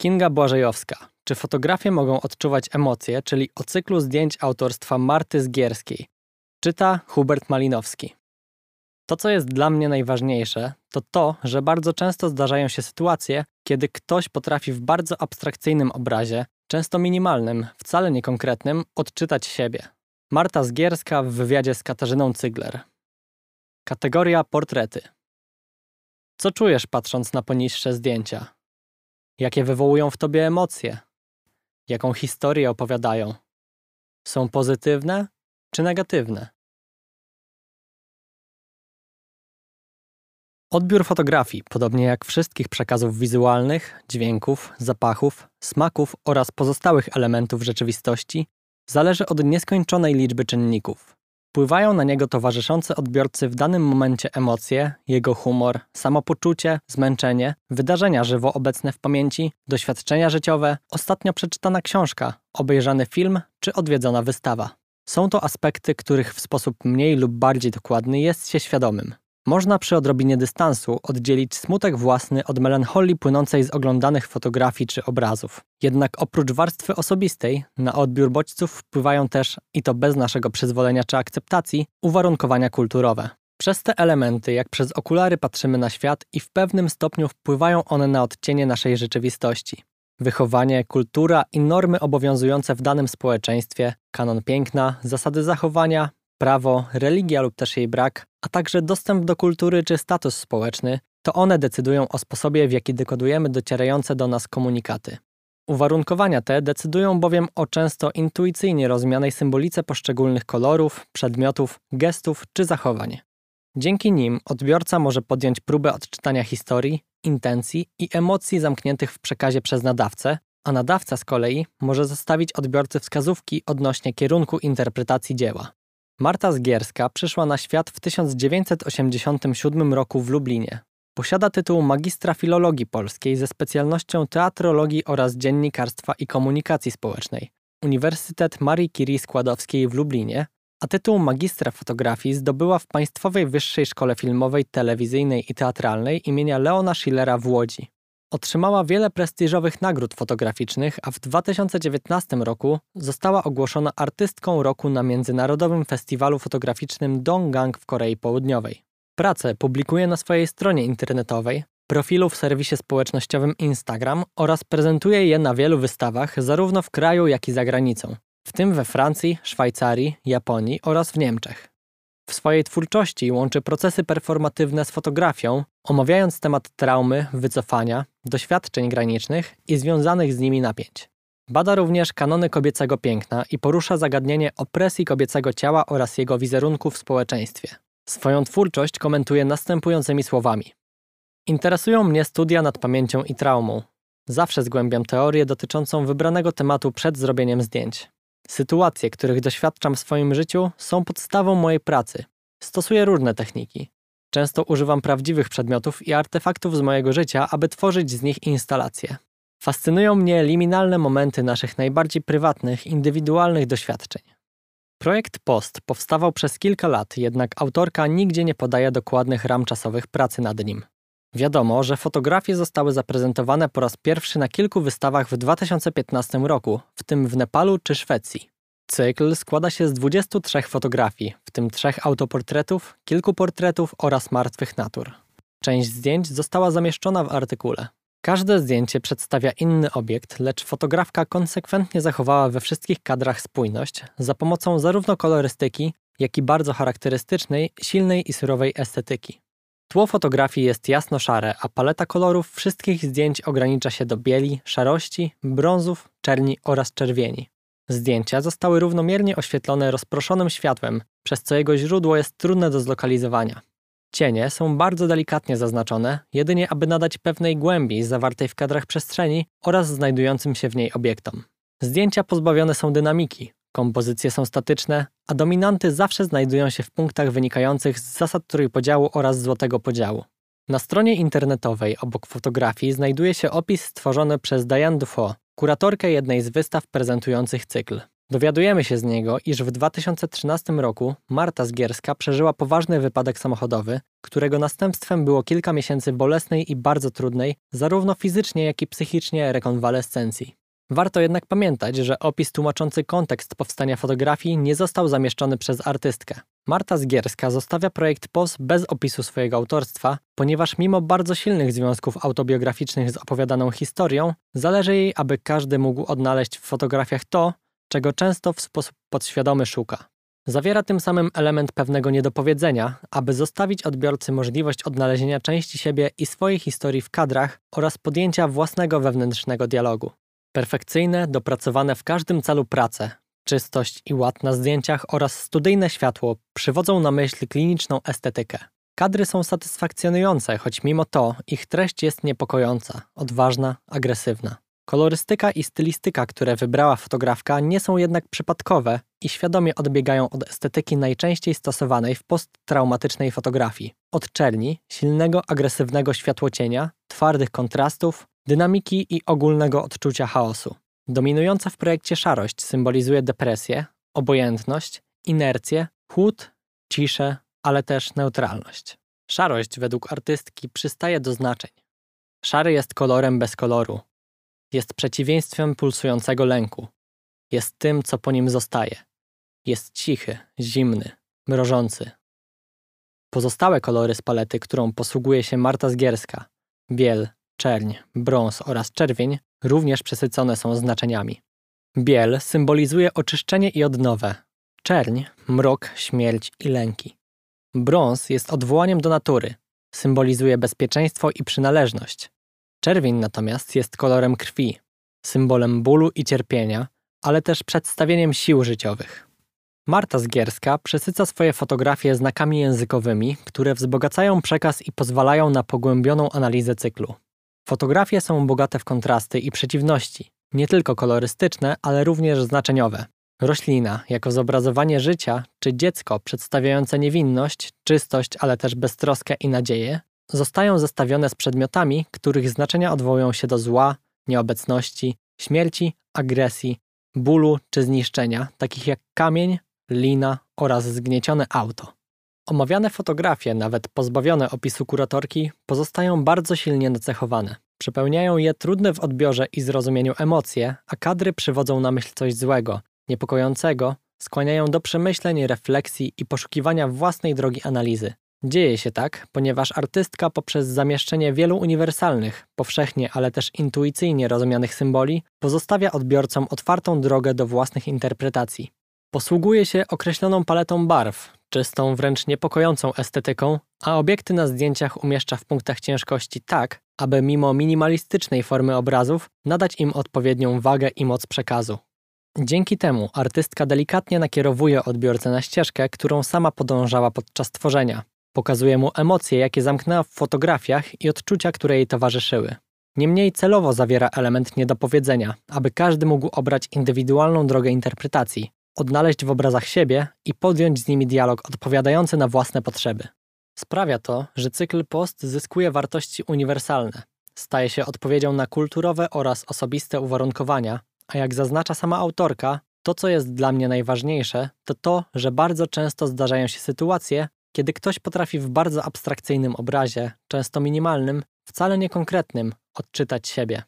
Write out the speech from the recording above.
Kinga Błażejowska. Czy fotografie mogą odczuwać emocje, czyli o cyklu zdjęć autorstwa Marty Zgierskiej. Czyta Hubert Malinowski. To, co jest dla mnie najważniejsze, to to, że bardzo często zdarzają się sytuacje, kiedy ktoś potrafi w bardzo abstrakcyjnym obrazie, często minimalnym, wcale niekonkretnym, odczytać siebie. Marta Zgierska w wywiadzie z Katarzyną Cygler. Kategoria portrety. Co czujesz patrząc na poniższe zdjęcia? Jakie wywołują w tobie emocje? Jaką historię opowiadają? Są pozytywne czy negatywne? Odbiór fotografii, podobnie jak wszystkich przekazów wizualnych, dźwięków, zapachów, smaków oraz pozostałych elementów rzeczywistości, zależy od nieskończonej liczby czynników. Wpływają na niego towarzyszące odbiorcy w danym momencie emocje, jego humor, samopoczucie, zmęczenie, wydarzenia żywo obecne w pamięci, doświadczenia życiowe, ostatnio przeczytana książka, obejrzany film czy odwiedzona wystawa. Są to aspekty, których w sposób mniej lub bardziej dokładny jest się świadomym. Można przy odrobinie dystansu oddzielić smutek własny od melancholii płynącej z oglądanych fotografii czy obrazów. Jednak oprócz warstwy osobistej, na odbiór bodźców wpływają też, i to bez naszego przyzwolenia czy akceptacji, uwarunkowania kulturowe. Przez te elementy, jak przez okulary patrzymy na świat i w pewnym stopniu wpływają one na odcienie naszej rzeczywistości. Wychowanie, kultura i normy obowiązujące w danym społeczeństwie, kanon piękna, zasady zachowania, prawo, religia lub też jej brak, a także dostęp do kultury czy status społeczny, to one decydują o sposobie, w jaki dekodujemy docierające do nas komunikaty. Uwarunkowania te decydują bowiem o często intuicyjnie rozumianej symbolice poszczególnych kolorów, przedmiotów, gestów czy zachowań. Dzięki nim odbiorca może podjąć próbę odczytania historii, intencji i emocji zamkniętych w przekazie przez nadawcę, a nadawca z kolei może zostawić odbiorcy wskazówki odnośnie kierunku interpretacji dzieła. Marta Zgierska przyszła na świat w 1987 roku w Lublinie. Posiada tytuł magistra filologii polskiej ze specjalnością teatrologii oraz dziennikarstwa i komunikacji społecznej. Uniwersytet Marii Curie Składowskiej w Lublinie, a tytuł magistra fotografii zdobyła w Państwowej Wyższej Szkole Filmowej, Telewizyjnej i Teatralnej imienia Leona Schillera w Łodzi. Otrzymała wiele prestiżowych nagród fotograficznych, a w 2019 roku została ogłoszona artystką roku na Międzynarodowym Festiwalu Fotograficznym Donggang w Korei Południowej. Pracę publikuje na swojej stronie internetowej, profilu w serwisie społecznościowym Instagram oraz prezentuje je na wielu wystawach zarówno w kraju, jak i za granicą, w tym we Francji, Szwajcarii, Japonii oraz w Niemczech. W swojej twórczości łączy procesy performatywne z fotografią, omawiając temat traumy, wycofania, doświadczeń granicznych i związanych z nimi napięć. Bada również kanony kobiecego piękna i porusza zagadnienie opresji kobiecego ciała oraz jego wizerunku w społeczeństwie. Swoją twórczość komentuje następującymi słowami: Interesują mnie studia nad pamięcią i traumą. Zawsze zgłębiam teorię dotyczącą wybranego tematu przed zrobieniem zdjęć. Sytuacje, których doświadczam w swoim życiu, są podstawą mojej pracy. Stosuję różne techniki. Często używam prawdziwych przedmiotów i artefaktów z mojego życia, aby tworzyć z nich instalacje. Fascynują mnie liminalne momenty naszych najbardziej prywatnych, indywidualnych doświadczeń. Projekt Post powstawał przez kilka lat, jednak autorka nigdzie nie podaje dokładnych ram czasowych pracy nad nim. Wiadomo, że fotografie zostały zaprezentowane po raz pierwszy na kilku wystawach w 2015 roku, w tym w Nepalu czy Szwecji. Cykl składa się z 23 fotografii, w tym trzech autoportretów, kilku portretów oraz martwych natur. Część zdjęć została zamieszczona w artykule. Każde zdjęcie przedstawia inny obiekt, lecz fotografka konsekwentnie zachowała we wszystkich kadrach spójność za pomocą zarówno kolorystyki, jak i bardzo charakterystycznej, silnej i surowej estetyki. Tło fotografii jest jasno-szare, a paleta kolorów wszystkich zdjęć ogranicza się do bieli, szarości, brązów, czerni oraz czerwieni. Zdjęcia zostały równomiernie oświetlone rozproszonym światłem, przez co jego źródło jest trudne do zlokalizowania. Cienie są bardzo delikatnie zaznaczone, jedynie aby nadać pewnej głębi zawartej w kadrach przestrzeni oraz znajdującym się w niej obiektom. Zdjęcia pozbawione są dynamiki, Kompozycje są statyczne, a dominanty zawsze znajdują się w punktach wynikających z zasad trójpodziału oraz złotego podziału. Na stronie internetowej obok fotografii znajduje się opis stworzony przez Diane Dufault, kuratorkę jednej z wystaw prezentujących cykl. Dowiadujemy się z niego, iż w 2013 roku Marta Zgierska przeżyła poważny wypadek samochodowy, którego następstwem było kilka miesięcy bolesnej i bardzo trudnej, zarówno fizycznie, jak i psychicznie, rekonwalescencji. Warto jednak pamiętać, że opis tłumaczący kontekst powstania fotografii nie został zamieszczony przez artystkę. Marta Zgierska zostawia projekt POS bez opisu swojego autorstwa, ponieważ mimo bardzo silnych związków autobiograficznych z opowiadaną historią, zależy jej, aby każdy mógł odnaleźć w fotografiach to, czego często w sposób podświadomy szuka. Zawiera tym samym element pewnego niedopowiedzenia, aby zostawić odbiorcy możliwość odnalezienia części siebie i swojej historii w kadrach oraz podjęcia własnego wewnętrznego dialogu. Perfekcyjne, dopracowane w każdym celu prace, czystość i ład na zdjęciach oraz studyjne światło przywodzą na myśl kliniczną estetykę. Kadry są satysfakcjonujące, choć mimo to ich treść jest niepokojąca, odważna, agresywna. Kolorystyka i stylistyka, które wybrała fotografka, nie są jednak przypadkowe i świadomie odbiegają od estetyki najczęściej stosowanej w posttraumatycznej fotografii. Od czerni, silnego, agresywnego światłocienia, twardych kontrastów, dynamiki i ogólnego odczucia chaosu. Dominująca w projekcie szarość symbolizuje depresję, obojętność, inercję, chłód, ciszę, ale też neutralność. Szarość według artystki przystaje do znaczeń. Szary jest kolorem bez koloru. Jest przeciwieństwem pulsującego lęku. Jest tym, co po nim zostaje. Jest cichy, zimny, mrożący. Pozostałe kolory z palety, którą posługuje się Marta Zgierska biel, czerń, brąz oraz czerwień również przesycone są znaczeniami. Biel symbolizuje oczyszczenie i odnowę. Czerń mrok, śmierć i lęki. Brąz jest odwołaniem do natury, symbolizuje bezpieczeństwo i przynależność. Czerwień natomiast jest kolorem krwi, symbolem bólu i cierpienia, ale też przedstawieniem sił życiowych. Marta Zgierska przesyca swoje fotografie znakami językowymi, które wzbogacają przekaz i pozwalają na pogłębioną analizę cyklu. Fotografie są bogate w kontrasty i przeciwności, nie tylko kolorystyczne, ale również znaczeniowe. Roślina jako zobrazowanie życia, czy dziecko przedstawiające niewinność, czystość, ale też beztroskę i nadzieję, zostają zestawione z przedmiotami, których znaczenia odwołują się do zła, nieobecności, śmierci, agresji, bólu czy zniszczenia, takich jak kamień, lina oraz zgniecione auto. Omawiane fotografie, nawet pozbawione opisu kuratorki, pozostają bardzo silnie nacechowane. Przepełniają je trudne w odbiorze i zrozumieniu emocje, a kadry przywodzą na myśl coś złego, niepokojącego, skłaniają do przemyśleń, refleksji i poszukiwania własnej drogi analizy. Dzieje się tak, ponieważ artystka poprzez zamieszczenie wielu uniwersalnych, powszechnie, ale też intuicyjnie rozumianych symboli, pozostawia odbiorcom otwartą drogę do własnych interpretacji. Posługuje się określoną paletą barw, czystą, wręcz niepokojącą estetyką, a obiekty na zdjęciach umieszcza w punktach ciężkości tak, aby mimo minimalistycznej formy obrazów nadać im odpowiednią wagę i moc przekazu. Dzięki temu artystka delikatnie nakierowuje odbiorcę na ścieżkę, którą sama podążała podczas tworzenia. Pokazuje mu emocje, jakie zamknęła w fotografiach i odczucia, które jej towarzyszyły. Niemniej celowo zawiera element niedopowiedzenia, aby każdy mógł obrać indywidualną drogę interpretacji, odnaleźć w obrazach siebie i podjąć z nimi dialog odpowiadający na własne potrzeby. Sprawia to, że cykl post zyskuje wartości uniwersalne. Staje się odpowiedzią na kulturowe oraz osobiste uwarunkowania, a jak zaznacza sama autorka, to co jest dla mnie najważniejsze, to to, że bardzo często zdarzają się sytuacje, kiedy ktoś potrafi w bardzo abstrakcyjnym obrazie, często minimalnym, wcale niekonkretnym, odczytać siebie.